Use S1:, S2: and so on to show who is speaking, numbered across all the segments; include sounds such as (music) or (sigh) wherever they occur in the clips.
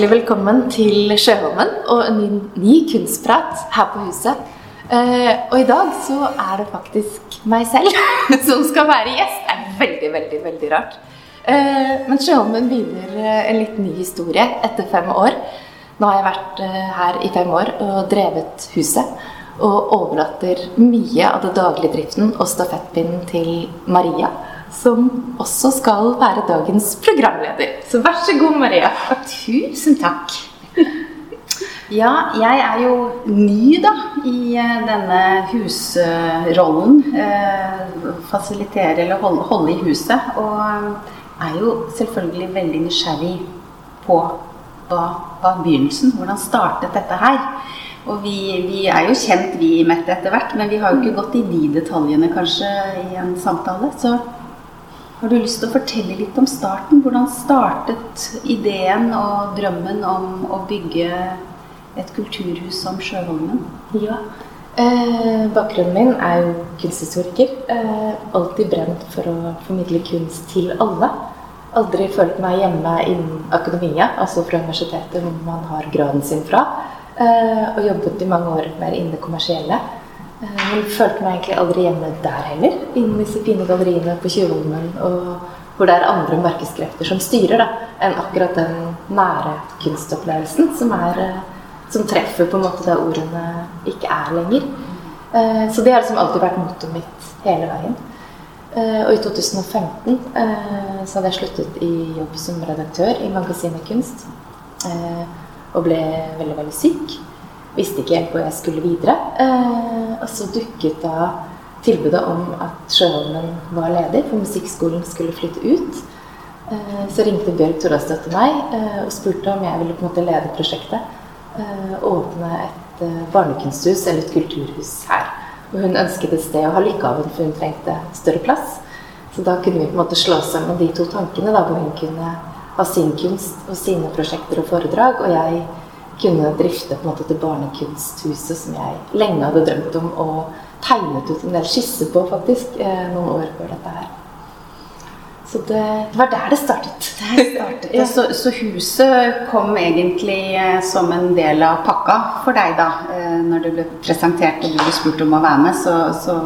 S1: hjertelig velkommen til Sjøholmen og en ny, ny kunstprat her på huset. Uh, og i dag så er det faktisk meg selv (laughs) som skal være gjest. Det er veldig, veldig, veldig rart. Uh, men Sjøholmen begynner eh, en litt ny historie etter fem år. Nå har jeg vært uh, her i fem år og drevet huset. Og overlater mye av det daglige driften og stafettpinnen til Maria som også skal være dagens programleder. Så vær så god, Maria.
S2: Tusen takk. Ja, jeg er jo ny da i eh, denne husrollen. Eh, fasilitere eller holde, i huset. Og er jo selvfølgelig veldig nysgjerrig på hva, var begynnelsen Hvordan startet dette her? Og vi, vi, er jo kjent, vi Mette, etter hvert, men vi har jo ikke gått i de detaljene kanskje i en samtale. Så har du lyst til å fortelle litt om starten? Hvordan startet ideen og drømmen om å bygge et kulturhus som Sjøholmen?
S1: Ja. Eh, bakgrunnen min er jo kunsthistoriker. Eh, alltid brent for å formidle kunst til alle. Aldri følt meg hjemme innen akademia, altså fra universitetet hvor man har graden sin fra. Eh, og jobbet i mange år mer innen det kommersielle. Eh, men følte meg egentlig aldri hjemme der heller. Innen disse fine galleriene på Tjuvholmen. Hvor det er andre markedskrefter som styrer, da, enn akkurat den nære kunstopplevelsen som, er, eh, som treffer på en måte der ordene ikke er lenger. Eh, så det har liksom alltid vært mottoet mitt hele veien. Og i 2015 så hadde jeg sluttet i jobb som redaktør i magasinet Kunst. Og ble veldig, veldig syk visste ikke helt hvor jeg skulle videre. Eh, og så dukket da tilbudet om at Sjøholmen var ledig, for musikkskolen skulle flytte ut. Eh, så ringte Bjørg Torastad til meg eh, og spurte om jeg ville på en måte lede prosjektet. Åpne et barnekunsthus eller et kulturhus her. Og hun ønsket et sted å ha Lykkehaven, av, for hun trengte større plass. Så da kunne vi på en måte slå sammen de to tankene, da, hvor hun kunne ha sin kunst og sine prosjekter og foredrag, og jeg kunne drifte på en måte til Barnekunsthuset, som jeg lenge hadde drømt om og tegnet ut en del skisser på faktisk eh, noen år før dette her. Så det, det var der det startet.
S2: Der startet ja. så, så, huset kom egentlig eh, som en del av pakka for deg, da. Eh, når du ble presentert og du ble spurt om å være med, så, så,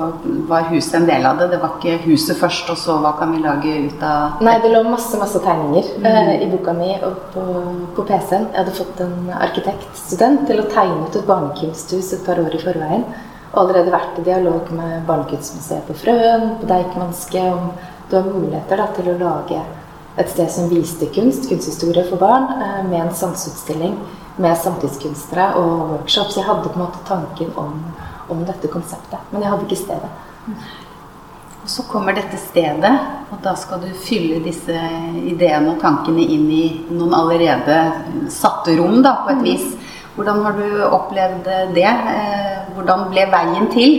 S2: var huset en del av det. Det var ikke huset først, og så hva kan vi lage ut av
S1: Nei, det lå masse, masse tegninger mm. uh, i boka mi og på, på PC-en. Jeg hadde fått en arkitektstudent til å tegne ut et barnekunsthus et par år i forveien. Og allerede vært i dialog med Barnekunstmuseet på Frøen, på Deichmanske, om du har muligheter da, til å lage et sted som viste kunst, kunsthistorie for barn, eh, med en sanseutstilling med samtidskunstnere og workshops. Jeg hadde på en måte tanken om, om dette konseptet, men jeg hadde ikke stedet.
S2: Og Så kommer dette stedet, og da skal du fylle disse ideene og tankene inn i noen allerede satte rom, da, på et mm. vis. Hvordan har du opplevd det? Eh, hvordan ble veien til?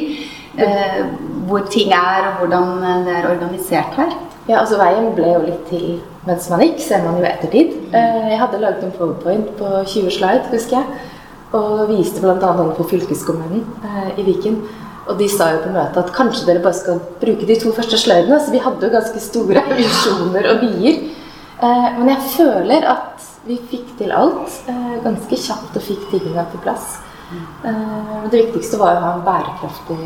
S2: Eh, hvor ting er, og hvordan det er organisert her?
S1: Ja, altså Veien ble jo litt til mens man gikk, ser man jo ettertid. Eh, jeg hadde laget en powerpoint på 20 slide, husker jeg. Og viste bl.a. den på fylkeskommunen eh, i Viken. Og de sa jo på møtet at kanskje dere bare skal bruke de to første sløydene. Så vi hadde jo ganske store visjoner og vyer. Men jeg føler at vi fikk til alt ganske kjapt og fikk tingene på plass. Men det viktigste var å ha en bærekraftig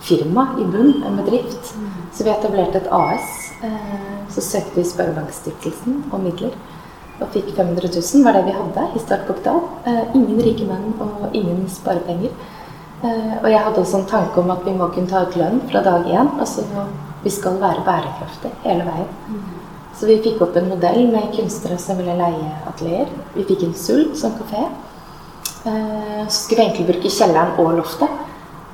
S1: firma i bunn, en bedrift. Så vi etablerte et AS. Eh, så søkte vi Sparebankstiftelsen om midler. Og fikk 500 000, var det vi hadde i startkapital. Eh, ingen rike menn og ingen sparepenger. Eh, og jeg hadde også en tanke om at vi må kunne ta ut lønn fra dag én. Altså vi skal være bærekraftige hele veien. Så vi fikk opp en modell med kunstnere som ville leie atelier. Vi fikk en sult som kafé. Så skulle vi egentlig bruke kjelleren og loftet.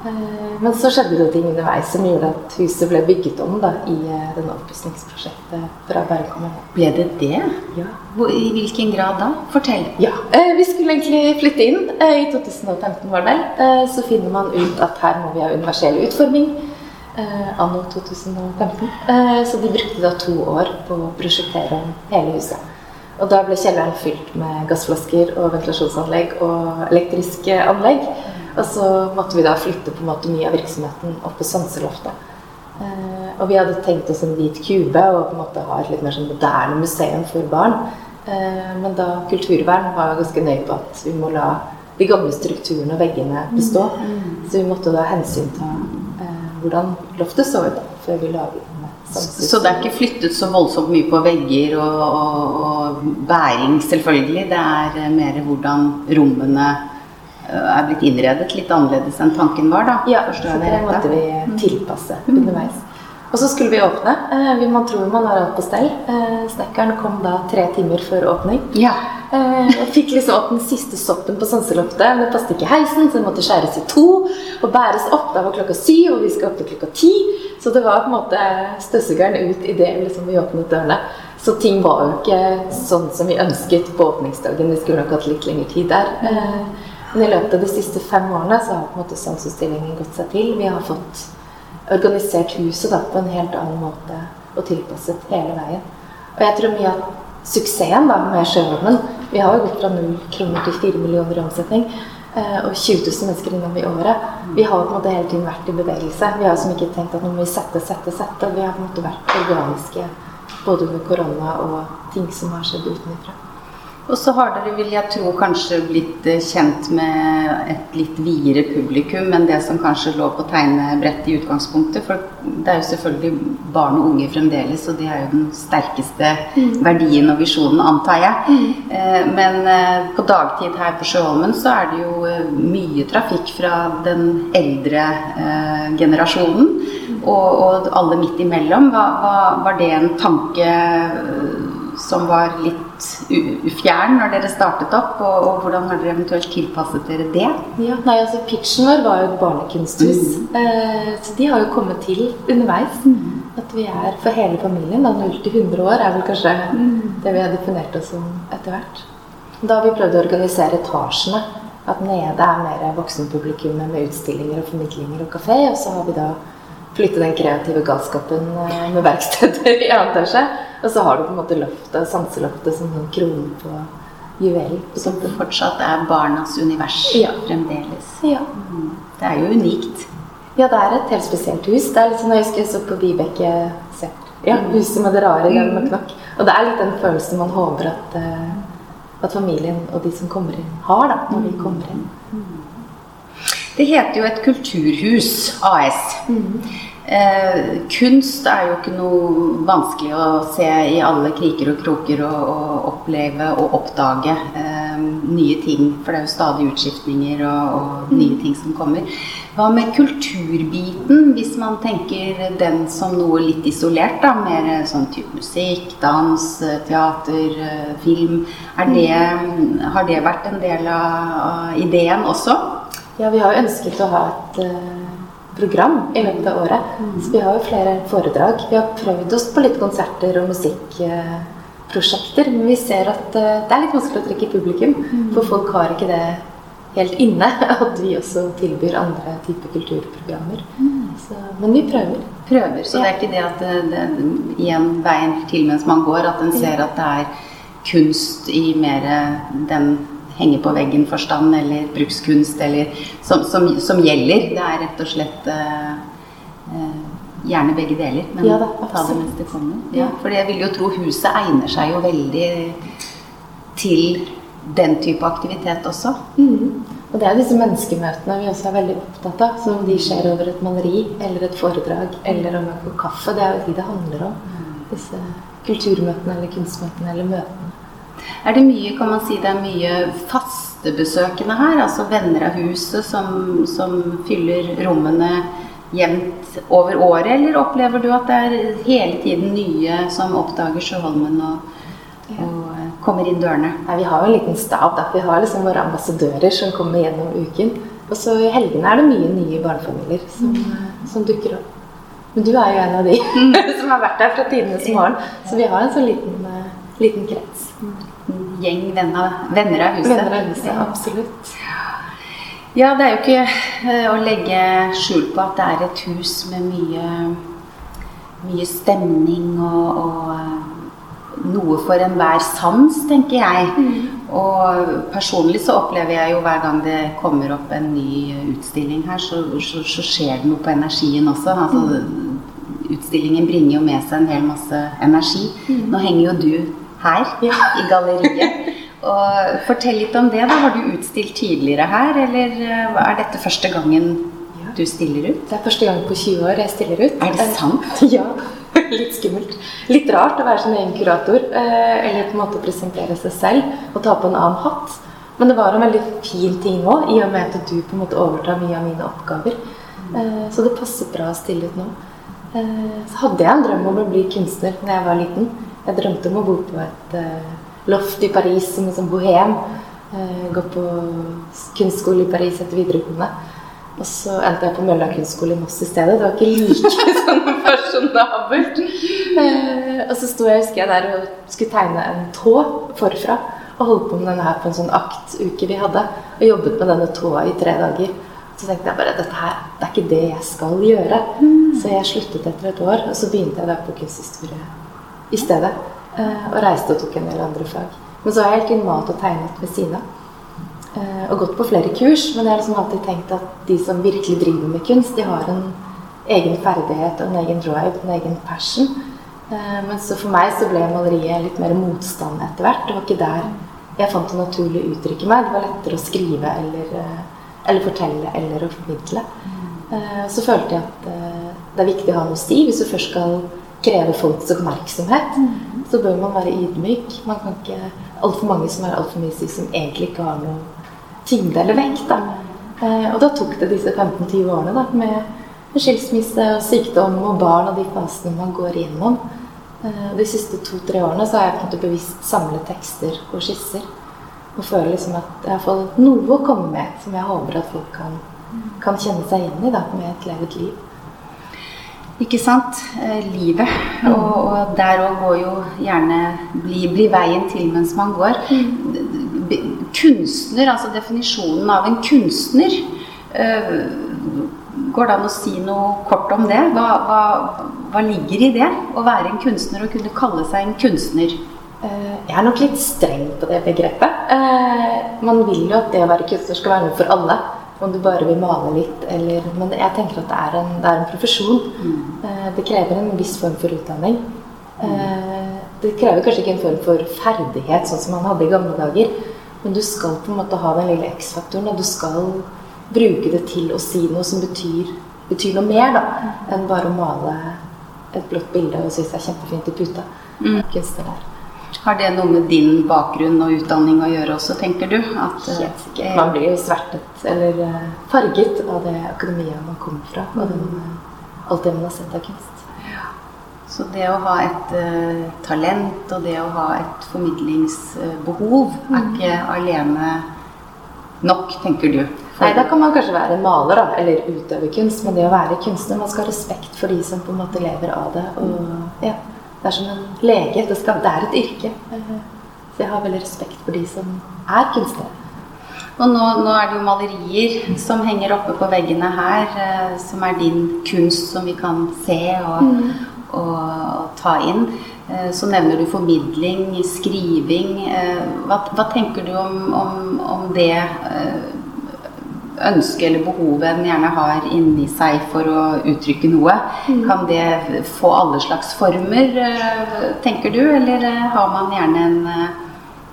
S1: Eh, men så skjedde det ting underveis som gjorde at huset ble bygget om da, i eh, denne oppussingsprosjektet fra Bærum kommune.
S2: Ble det det?
S1: Ja.
S2: I hvilken grad da? Fortell.
S1: Ja, eh, Vi skulle egentlig flytte inn i 2015, var det vel. Så finner man ut at her må vi ha universell utforming. Anno 2015. Så de brukte da to år på å prosjektere om hele huset. Og da ble kjelleren fylt med gassflasker og ventilasjonsanlegg og elektriske anlegg. Og så måtte vi da flytte på en måte mye av virksomheten opp på Sanseloftet. Eh, og vi hadde tenkt oss en hvit kube og på en måte ha et litt mer sånn moderne museum for barn. Eh, men da kulturvern var ganske nøye på at vi må la de gamle strukturene og veggene bestå. Så vi måtte da hensynta eh, hvordan loftet så ut da, før vi laget.
S2: Så det er ikke flyttet så voldsomt mye på vegger og, og, og bæring, selvfølgelig. Det er eh, mer hvordan rommene er blitt innredet litt annerledes enn tanken var, da.
S1: Ja, så det måtte vi tilpasse underveis. Og så skulle vi åpne. Eh, man tror man har alt på stell. Eh, snekkeren kom da tre timer før åpning.
S2: Ja.
S1: Eh, jeg fikk liksom opp den siste soppen på sanseloftet. Det passet ikke heisen, så det måtte skjæres i to og bæres opp. Da var klokka syv, og vi skal opp til klokka ti. Så det var på en måte støvsugeren ut idet liksom, vi åpnet dørene. Så ting var jo ikke sånn som vi ønsket på åpningsdagen. Vi skulle nok hatt litt lengre tid der. Men i løpet av de siste fem årene så har på en måte Sanseutstillingen gått seg til. Vi har fått organisert huset da, på en helt annen måte og tilpasset hele veien. Og jeg tror mye av suksessen da, med Sjøormen Vi har jo gått fra null kroner til fire millioner i omsetning. Eh, og 20 000 mennesker innom i året. Vi har på en måte hele tiden vært i bevegelse. Vi har liksom ikke tenkt at nå må vi sette, sette, sette. Vi har på en måte vært organiske både under korona og ting som har skjedd utenfra.
S2: Og så har dere, vil jeg tro, kanskje blitt eh, kjent med et litt videre publikum enn det som kanskje lå på tegnebrettet i utgangspunktet. For det er jo selvfølgelig barn og unge fremdeles, og det er jo den sterkeste mm. verdien og visjonen, antar jeg. Mm. Eh, men eh, på dagtid her på Sjøholmen så er det jo mye trafikk fra den eldre generasjonen. Og, og alle midt imellom. Var, var det en tanke som var litt ufjern når dere startet opp? Og, og, hvordan har dere eventuelt tilpasset dere det?
S1: Ja, nei, altså Pitchen vår var jo et barnekunsthus. Mm. Eh, så de har jo kommet til underveis. Mm. At vi er for hele familien. Da 0 til 100 år er vel kanskje mm. det vi har definert oss som etter hvert. Da har vi prøvd å organisere etasjene. At nede er mer voksenpublikummet med utstillinger og formidlinger og kafé. Og så har vi da flytte den kreative galskapen eh, med verksteder i annen etasje. Og så har du på en måte loftet, sanseloftet som en krone på juvelen.
S2: Som fortsatt er barnas univers
S1: ja.
S2: fremdeles.
S1: Ja.
S2: Mm. Det er jo unikt.
S1: Ja, det er et helt spesielt hus. Det er litt sånn, Jeg husker jeg så på Vibeke ja, mm. huset med det rare den med knokk. Og det er litt den følelsen man håper at, uh, at familien og de som kommer inn, har da, når de mm. kommer inn.
S2: Det heter jo et kulturhus AS. Mm. Eh, kunst er jo ikke noe vanskelig å se i alle kriker og kroker og, og oppleve og oppdage eh, nye ting. For det er jo stadig utskiftninger og, og mm. nye ting som kommer. Hva med kulturbiten, hvis man tenker den som noe litt isolert? da, Mer sånn type musikk, dans, teater, eh, film. Det, har det vært en del av, av ideen også?
S1: Ja, vi har jo ønsket å ha et uh program i løpet av året. Mm. Så vi har jo flere foredrag. Vi har prøvd oss på litt konserter og musikkprosjekter. Men vi ser at eh, det er litt vanskelig å trekke publikum. Mm. For folk har ikke det helt inne (laughs) at vi også tilbyr andre typer kulturprogrammer. Mm. Så, men vi prøver.
S2: Prøver, Så det er ikke det at det, det, igjen veien til mens man går, at en ser at det er kunst i mer den henge på veggen-forstand eller brukskunst eller, som, som, som, gjelder. Det er rett og slett uh, uh, gjerne begge deler, men
S1: ja, da,
S2: ta det mens det kommer. Ja, for jeg vil jo tro huset egner seg jo veldig til den type aktivitet også.
S1: Mm. Og det er disse menneskemøtene vi også er veldig opptatt av. Som de skjer over et maleri eller et foredrag eller om en kopp kaffe. Det er jo de det handler om. Mm. Disse kulturmøtene eller kunstmøtene eller møtene.
S2: Er det mye, kan man si, det er mye faste besøkende her? Altså venner av huset som, som fyller rommene jevnt over året? Eller opplever du at det er hele tiden nye som oppdager Sjøholmen og, og eh, kommer inn dørene?
S1: Nei, vi har jo en liten stab. Da. Vi har liksom våre ambassadører som kommer gjennom uken. Og så i helgene er det mye nye barnefamilier som, mm. som dukker opp. Men du er jo en av de (laughs) som har vært der fra tidenes morgen. Så vi har en sånn liten, uh, liten krets.
S2: Gjeng venner, venner av huset.
S1: Venner av huset, absolutt.
S2: Ja, det er jo ikke uh, å legge skjul på at det er et hus med mye, mye stemning og, og uh, noe for enhver sans, tenker jeg. Mm. Og personlig så opplever jeg jo hver gang det kommer opp en ny utstilling her, så, så, så skjer det noe på energien også. Altså, mm. Utstillingen bringer jo med seg en hel masse energi. Mm. Nå henger jo du her
S1: Ja.
S2: i galleriet. Og Fortell litt om det. da. Har du utstilt tidligere her, eller eh, er dette første gangen
S1: Ja.
S2: du stiller ut?
S1: Det er første gang på 20 år jeg stiller ut.
S2: Er det sant? (laughs)
S1: Ja. Litt skummelt. Litt rart å være sin egen kurator, eh, eller på en måte presentere seg selv og ta på en annen hatt. Men det var en veldig fin ting nå, i og med at du på en måte overtar mye av mine oppgaver. Eh, Så det passer bra å stille ut nå. Så hadde jeg en drøm om å bli kunstner da jeg var liten. Jeg drømte om å bo på et eh, loft i Paris som en sånn bohem. Eh, Gå på kunstskole i Paris etter videregående. Og så endte jeg på Mølla kunstskole i Moss i stedet. Det var ikke like (laughs) sånn fasjonabelt. Eh, og så sto jeg, husker jeg der og skulle tegne en tå forfra. Og holdt på med denne her på en sånn aktuke vi hadde. Og jobbet med denne tåa i tre dager. Så tenkte jeg bare dette her, det er ikke det jeg skal gjøre. Så jeg sluttet etter et år, og så begynte jeg da på kunsthistorie i stedet. eh, Og reiste og tok en del andre fag. Men så har jeg inn mat og tegnet ved siden av. Eh, og gått på flere kurs, men jeg har liksom alltid tenkt at de som virkelig driver med kunst, de har en egen ferdighet og en egen drive, en egen passion. Eh, men så for meg så ble maleriet litt mer motstand etter hvert. Det var ikke der jeg fant det naturlig å uttrykke meg. Det var lettere å skrive eller, eller fortelle eller å formidle. Eh, så følte jeg at det er viktig å ha noe sti hvis du først skal kreve folks oppmerksomhet. Så bør man være ydmyk. Man kan ikke altfor mange som er altfor mye syke, som egentlig ikke har noe tyngde eller vekt. Da. Eh, og da tok det disse 15-20 årene da, med skilsmisse og sykdom og barn og de fasene man går igjennom. Eh, de siste to-tre årene så har jeg på en måte bevisst samlet tekster og skisser. Og føler liksom at jeg har fått noe å komme med som jeg håper at folk kan, kan kjenne seg igjen i da, med et levet liv.
S2: Ikke sant? Eh, livet. Og, og der òg går jo gjerne bli, bli veien til mens man går. B- Kunstner, altså definisjonen av en kunstner eh, Går det an å si noe kort om det? Hva, hva, hva ligger i det? Å være en kunstner og kunne kalle seg en kunstner?
S1: Eh, Jeg er nok litt streng på det begrepet. Man vil jo at det å være kunstner skal være noe for alle. Om du bare vil male litt, eller Men jeg tenker at det er en, det er en profesjon. Mm. Det krever en viss form for utdanning. Mm. Det krever kanskje ikke en form for ferdighet, sånn som man hadde i gamle dager. Men du skal på en måte ha den lille X-faktoren, og du skal bruke det til å si noe som betyr, betyr noe mer da, enn bare å male et blått bilde og synes det er kjempefint i puta. Kunstner der.
S2: Har det noe med din bakgrunn og utdanning å gjøre også, tenker du? At, eh,
S1: Helt sikkert. Man blir jo svertet eller eh, farget av det økonomien man kommer fra. Og den, eh, alt det man har sett av kunst.
S2: Så det å ha et uh, talent og det å ha et formidlingsbehov er ikke alene nok, tenker du?
S1: Nei, Da kan man kanskje være maler da, eller utøve kunst, men det å være kunstner Man skal ha respekt for de som på en måte lever av det. Og ja, Det er som en lege. Det, skal, det er et yrke. Så jeg har veldig respekt for de som er kunstnere.
S2: Og nå, nå er det jo malerier som henger oppe på veggene her, eh, som er din kunst som vi kan se og, og, og ta inn. Eh, så nevner du formidling, skriving. Eh, hva, hva tenker du om, om, om det ønsket eller behovet en gjerne har inni seg for å uttrykke noe? Kan det få alle slags former, eh, tenker du, eller eh, har man gjerne en eh,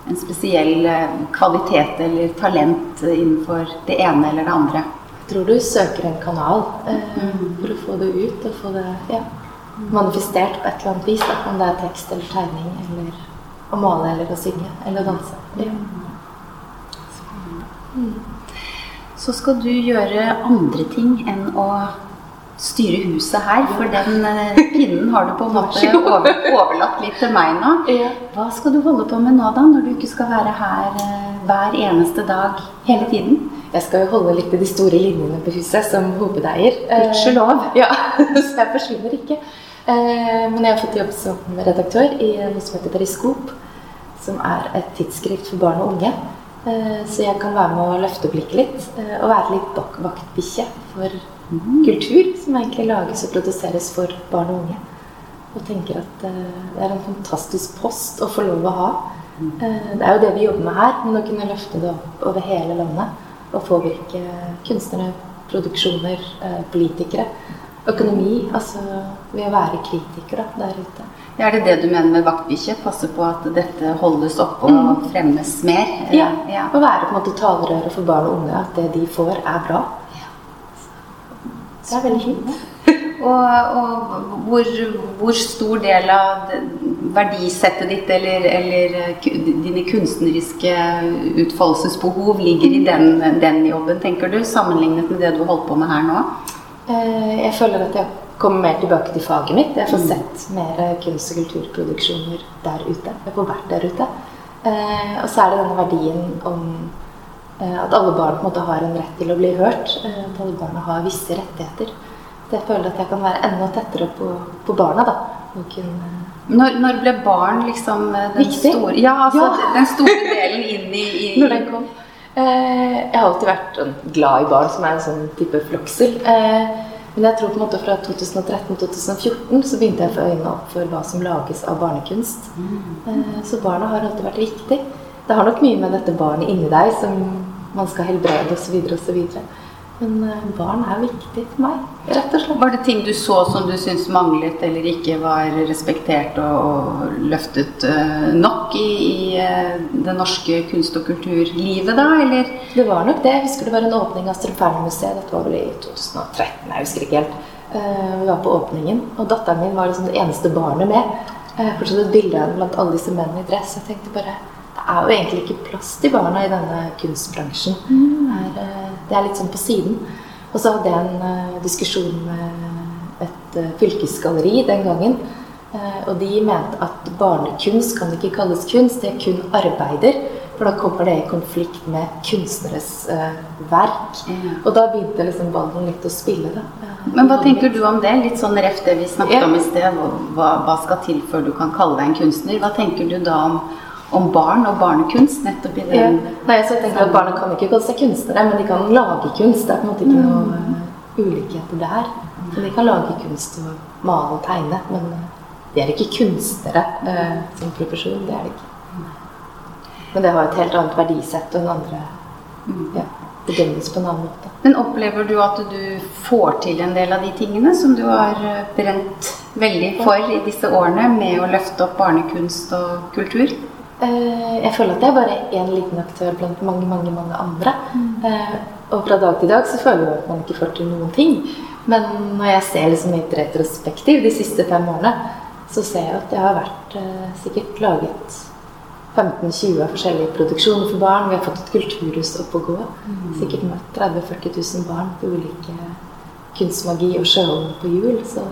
S2: en spesiell kvalitet eller talent innenfor det ene eller det andre.
S1: Jeg tror du søker en kanal eh, for å få det ut og få det ja, manifestert på et eller annet vis. Da. Om det er tekst eller tegning eller å male eller å synge eller å danse. Ja.
S2: Så skal du gjøre andre ting enn å styre huset her, for den eh, pinnen har du på en måte (laughs) overlatt litt til meg nå. Hva skal du holde på med nå, da, når du ikke skal være her eh, hver eneste dag hele tiden?
S1: Jeg skal jo holde litt i de store linjene på huset som hovedeier. Eh,
S2: Gudskjelov. (laughs)
S1: Ja, (laughs) så jeg forsvinner ikke. Men jeg har fått jobb som redaktør i noe som heter Periskop, som er et tidsskrift for barn og unge. Eh, Så jeg kan være med å løfte blikket litt, eh, og være litt vaktbikkje for kultur som egentlig lages og produseres for barn og unge. Og tenker at eh, det er en fantastisk post å få lov å ha. Eh, Det er jo det vi jobber med her, men å kunne løfte det opp over hele landet og påvirke kunstnere, produksjoner, politikere. Økonomi, altså ved å være kritiker da, der ute.
S2: Er det det du mener med vaktbikkje? Passe på at dette holdes oppe og fremmes mer?
S1: Ja.
S2: ja.
S1: Å være på en måte talerøret for barn og unge. At det de får, er bra. Det er veldig fint. (laughs)
S2: Og, og hvor, hvor, stor del av verdisettet ditt eller, eller dine kunstneriske utfoldelsesbehov ligger i den, den, jobben, tenker du, sammenlignet med det du holdt på med her nå?
S1: Eh, jeg føler at jeg kommer mer tilbake til faget mitt. Jeg får mm. sett mer kunst- og kulturproduksjoner der ute. Jeg får vært der ute. Eh, og så er det denne verdien om eh, at alle barn på en måte har en rett til å bli hørt. At alle barna har visse rettigheter Så jeg føler at jeg kan være enda tettere på, på barna. da. Kunne...
S2: Når, når, ble barn liksom eh, den Viktig. store Ja, altså ja. den store delen inn i, i (laughs)
S1: Når den kom. Eh, jeg har alltid vært glad i barn, som er en sånn type floksel. Eh, men jeg tror på en måte fra 2013-2014 så begynte jeg å få øynene opp for hva som lages av barnekunst. Mm. Eh, så barna har alltid vært viktig. Det har nok mye med dette barnet inni deg som man skal helbrede osv. osv. Men eh, barn er viktig for meg, rett og slett.
S2: Var det ting du så som du syntes manglet eller ikke var respektert og, og løftet uh, nok i, i uh, det norske kunst- og kulturlivet da, eller?
S1: Det var nok det. Jeg husker det var en åpning av Strømfernemuseet. Dette var vel i 2013, jeg husker ikke helt. Uh, vi var på åpningen, og datteren min var liksom det eneste barnet med. Jeg fortsatt et bilde av henne blant alle disse mennene i dress. Jeg tenkte bare er jo egentlig ikke plass til barna i denne kunstbransjen. Mm. Det, er, det er litt sånn på siden. Og så hadde jeg en uh, diskusjon med et uh, fylkesgalleri den gangen. Uh, og de mente at barnekunst kan ikke kalles kunst, det er kun arbeider. For da kommer det i konflikt med kunstneres verk. Mm. Og da begynte liksom ballen litt å spille. da.
S2: Men hva tenker du om det? Litt sånn ref det vi snakket ja. om i sted. Hva, hva skal til før du kan kalle deg en kunstner? Hva tenker du da om om barn og barnekunst. nettopp i den... Ja.
S1: Nei, så jeg tenker at Barna kan ikke kalle seg kunstnere, men de kan lage kunst. Det er på en måte ikke noe uh, ulikhet der. Så de kan lage kunst og male og tegne, men de er ikke kunstnere uh, som profesjon. Det er de ikke. Men det har et helt annet verdisett og en andre mm. ja, bedømmes på en annen måte.
S2: Men opplever du at du får til en del av de tingene som du har brent veldig for i disse årene, med å løfte opp barnekunst og kultur?
S1: Eh, jeg føler at jeg er bare én liten aktør blant mange mange, mange andre. Mm. Eh, og fra dag til dag så føler jeg at man ikke får til noen ting. Men når jeg ser liksom mitt et retrospektiv de siste fem årene, så ser jeg at jeg har vært eh, sikkert laget 15-20 forskjellige produksjoner for barn. Vi har fått et kulturhus opp å gå. Mm. Sikkert møtt 30 000-40 000 barn på ulike kunstmagi og sjøholm på jul. Så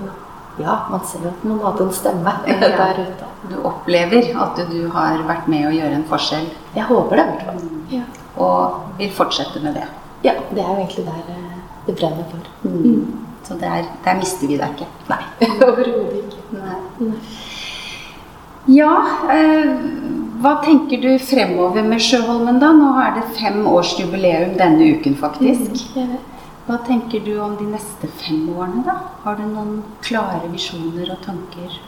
S1: ja, man ser at man hadde en stemme (laughs) der ute.
S2: Du opplever at du har vært med å gjøre en forskjell?
S1: Jeg håper det. i hvert fall. Ja.
S2: Og vil fortsette med det?
S1: Ja, det er jo egentlig der eh, det brenner for.
S2: Mm. Mm. Så der, der, mister vi deg ikke?
S1: Nei. (laughs) Overhodet ikke. Nei.
S2: Ja, eh, hva tenker du fremover med Sjøholmen, da? Nå er det fem års jubileum denne uken, faktisk. Mm, hva tenker du om de neste fem årene, da? Har du noen klare visjoner og tanker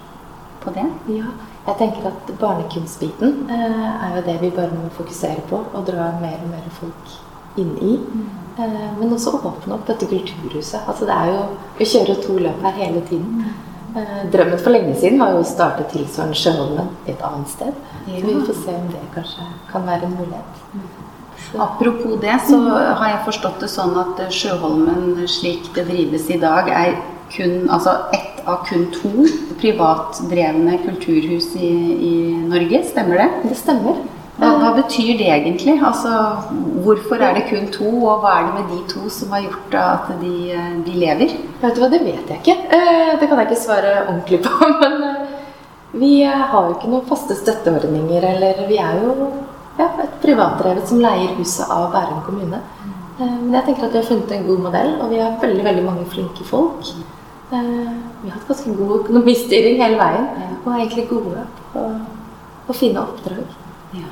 S2: på det?
S1: Ja, jeg tenker at barnekunstbiten eh, er jo det vi bare må fokusere på og dra mer og mer folk inn i. Mm. Eh, men også åpne opp dette kulturhuset. Altså det er jo Vi kjører to løp her hele tiden. Mm. Eh, drømmen for lenge siden var jo å starte tilsvarende Sjøholmen et annet sted. Ja. Så vi får se om det kanskje kan være en mulighet. Mm.
S2: Apropos det, så har jeg forstått det sånn at Sjøholmen slik det drives i dag, er kun, altså ett av kun to privatdrevne kulturhus i, i Norge. Stemmer det?
S1: Det stemmer.
S2: Hva, hva, betyr det egentlig? Altså, hvorfor er det kun to, og hva er det med de to som har gjort at de, de lever?
S1: Vet du hva, Det vet jeg ikke. Eh, det kan jeg ikke svare ordentlig på. (laughs) Men eh, vi har jo ikke noen faste støtteordninger, eller vi er jo ja, et privatdrevet som leier huset av Bærum kommune. Eh, men jeg tenker at vi har funnet en god modell, og vi har veldig veldig mange flinke folk. Eh, vi har hatt ganske god økonomistyring hele veien, og er egentlig gode på å finne oppdrag.
S2: Ja.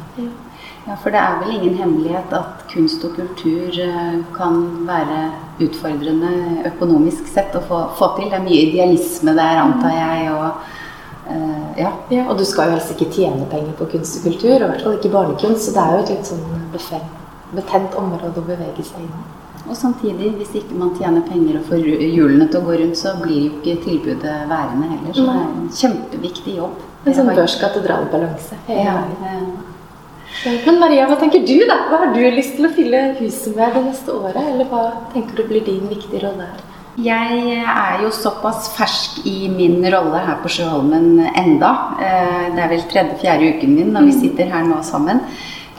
S2: ja. for det er vel ingen hemmelighet at kunst og kultur eh, kan være utfordrende økonomisk sett å få, få til. Det er mye idealisme der, antar jeg. og
S1: ja. ja. Og du skal jo helst ikke tjene penger på kunst og kultur, og i hvert fall ikke barnekunst, så det er jo et litt sånn betent område å bevege seg inn i.
S2: Og samtidig, hvis ikke man tjener penger og får hjulene til å gå rundt, så blir jo ikke tilbudet værende heller. Så det er en kjempeviktig jobb.
S1: En sånn børskatedralbalanse.
S2: Ja,
S1: Men Maria, hva tenker du, da? Hva har du lyst til å fylle huset med det neste året? Eller hva tenker du blir din viktige rolle her?
S2: Jeg er jo såpass fersk i min rolle her på Sjøholmen enda. Eh, det er vel tredje-fjerde uken min når vi sitter her nå sammen.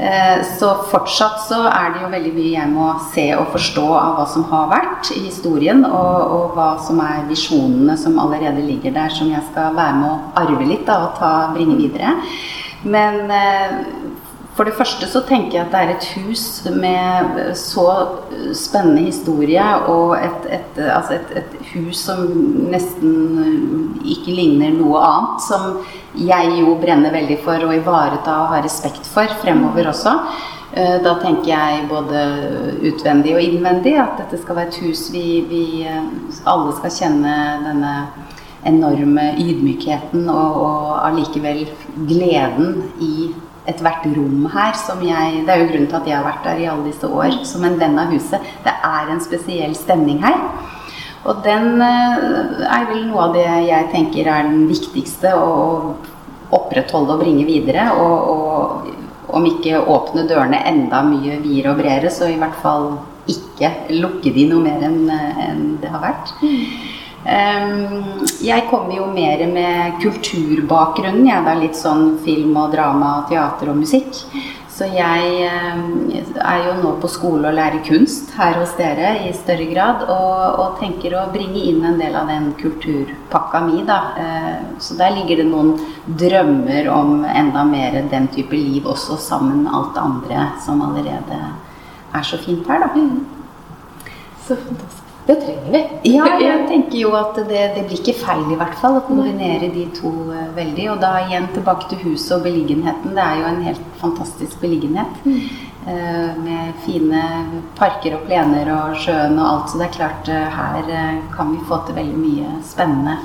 S2: Eh, så fortsatt så er det jo veldig mye jeg må se og forstå av hva som har vært i historien, og, og hva som er visjonene som allerede ligger der, som jeg skal være med å arve litt da, og ta, bringe videre. Men eh, for det første så tenker jeg at det er et hus med så spennende historie, og et, et, altså et, et, hus som nesten ikke ligner noe annet. Som jeg jo brenner veldig for å ivareta og ha respekt for fremover også. Eh, da tenker jeg både utvendig og innvendig at dette skal være et hus vi, vi alle skal kjenne denne enorme ydmykheten og, og allikevel gleden i ethvert rom her som jeg Det er jo grunnen til at jeg har vært der i alle disse år som en venn av huset. Det er en spesiell stemning her. Og den eh, er vel noe av det jeg tenker er den viktigste å opprettholde og bringe videre. Og, og om ikke åpne dørene enda mye videre og bredere, så i hvert fall ikke lukke de noe mer enn en det har vært. Mm. Ehm, jeg kommer jo mer med kulturbakgrunnen. Jeg er litt sånn film og drama, teater og musikk. Så jeg ehm, er jo nå på skole og lærer kunst her hos dere i større grad. Og, og tenker å bringe inn en del av den kulturpakka mi, da. Ehm, så der ligger det noen drømmer om enda mer den type liv også, sammen med alt det andre som allerede er så fint her, da.
S1: Så fantastisk. Det trenger vi.
S2: Ja, jeg tenker jo at det, det, blir ikke feil i hvert fall å kombinere de to uh, veldig. Og da igjen tilbake til huset og beliggenheten. Det er jo en helt fantastisk beliggenhet. Mm. Uh, med fine parker og plener og sjøen og alt. Så det er klart uh, her kan vi få til veldig mye spennende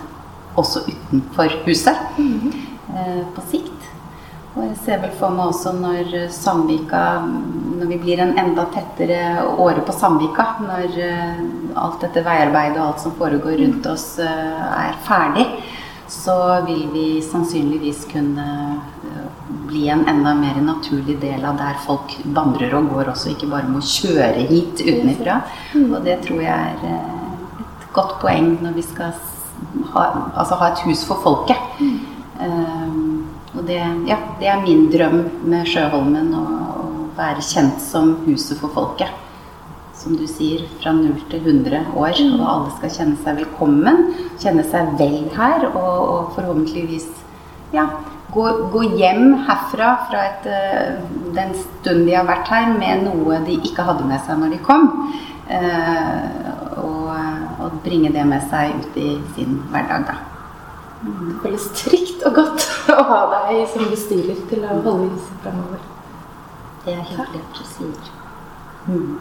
S2: også utenfor huset. Mm. på sikt. Og jeg ser vel for meg også når Sandvika Når vi blir en enda tettere åre på Sandvika, når eh, alt dette veiarbeidet og alt som foregår rundt oss eh, er ferdig, så vil vi sannsynligvis kunne eh, bli en enda mer naturlig del av der folk vandrer og går også, ikke bare må kjøre hit utenfra. Mm. Og det tror jeg er et godt poeng når vi skal ha, altså ha et hus for folket. Um, og det, ja, det er min drøm med Sjøholmen, å, å, være kjent som huset for folket. Som du sier, fra 0 til 100 år. Og alle skal kjenne seg velkommen, kjenne seg vel her. Og, og forhåpentligvis ja, gå, gå, hjem herfra fra et, eh, den stunden de har vært her, med noe de ikke hadde med seg når de kom. Eh, og, og bringe det med seg ut i sin hverdag, da.
S1: Det føles trygt og godt (laughs) å ha deg som bestyrer til å holde huset fremover.
S2: Det er hyggelig at du sier.
S1: Mm.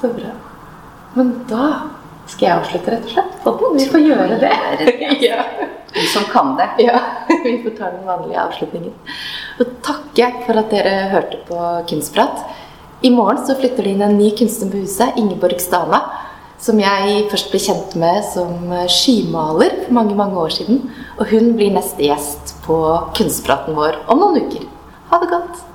S1: Så bra. Men da skal jeg avslutte, rett og slett. Podden. Vi får gjøre det. (laughs)
S2: ja. Vi som kan det.
S1: Ja. (laughs) Vi får ta den vanlige avslutningen. Og takke for at dere hørte på Kunstprat. I morgen så flytter det inn en ny kunstner på huset, Ingeborg Stana som jeg først ble kjent med som eh, skymaler for mange mange år siden. Og hun blir neste gjest på Kunstpraten vår om noen uker. Ha det godt.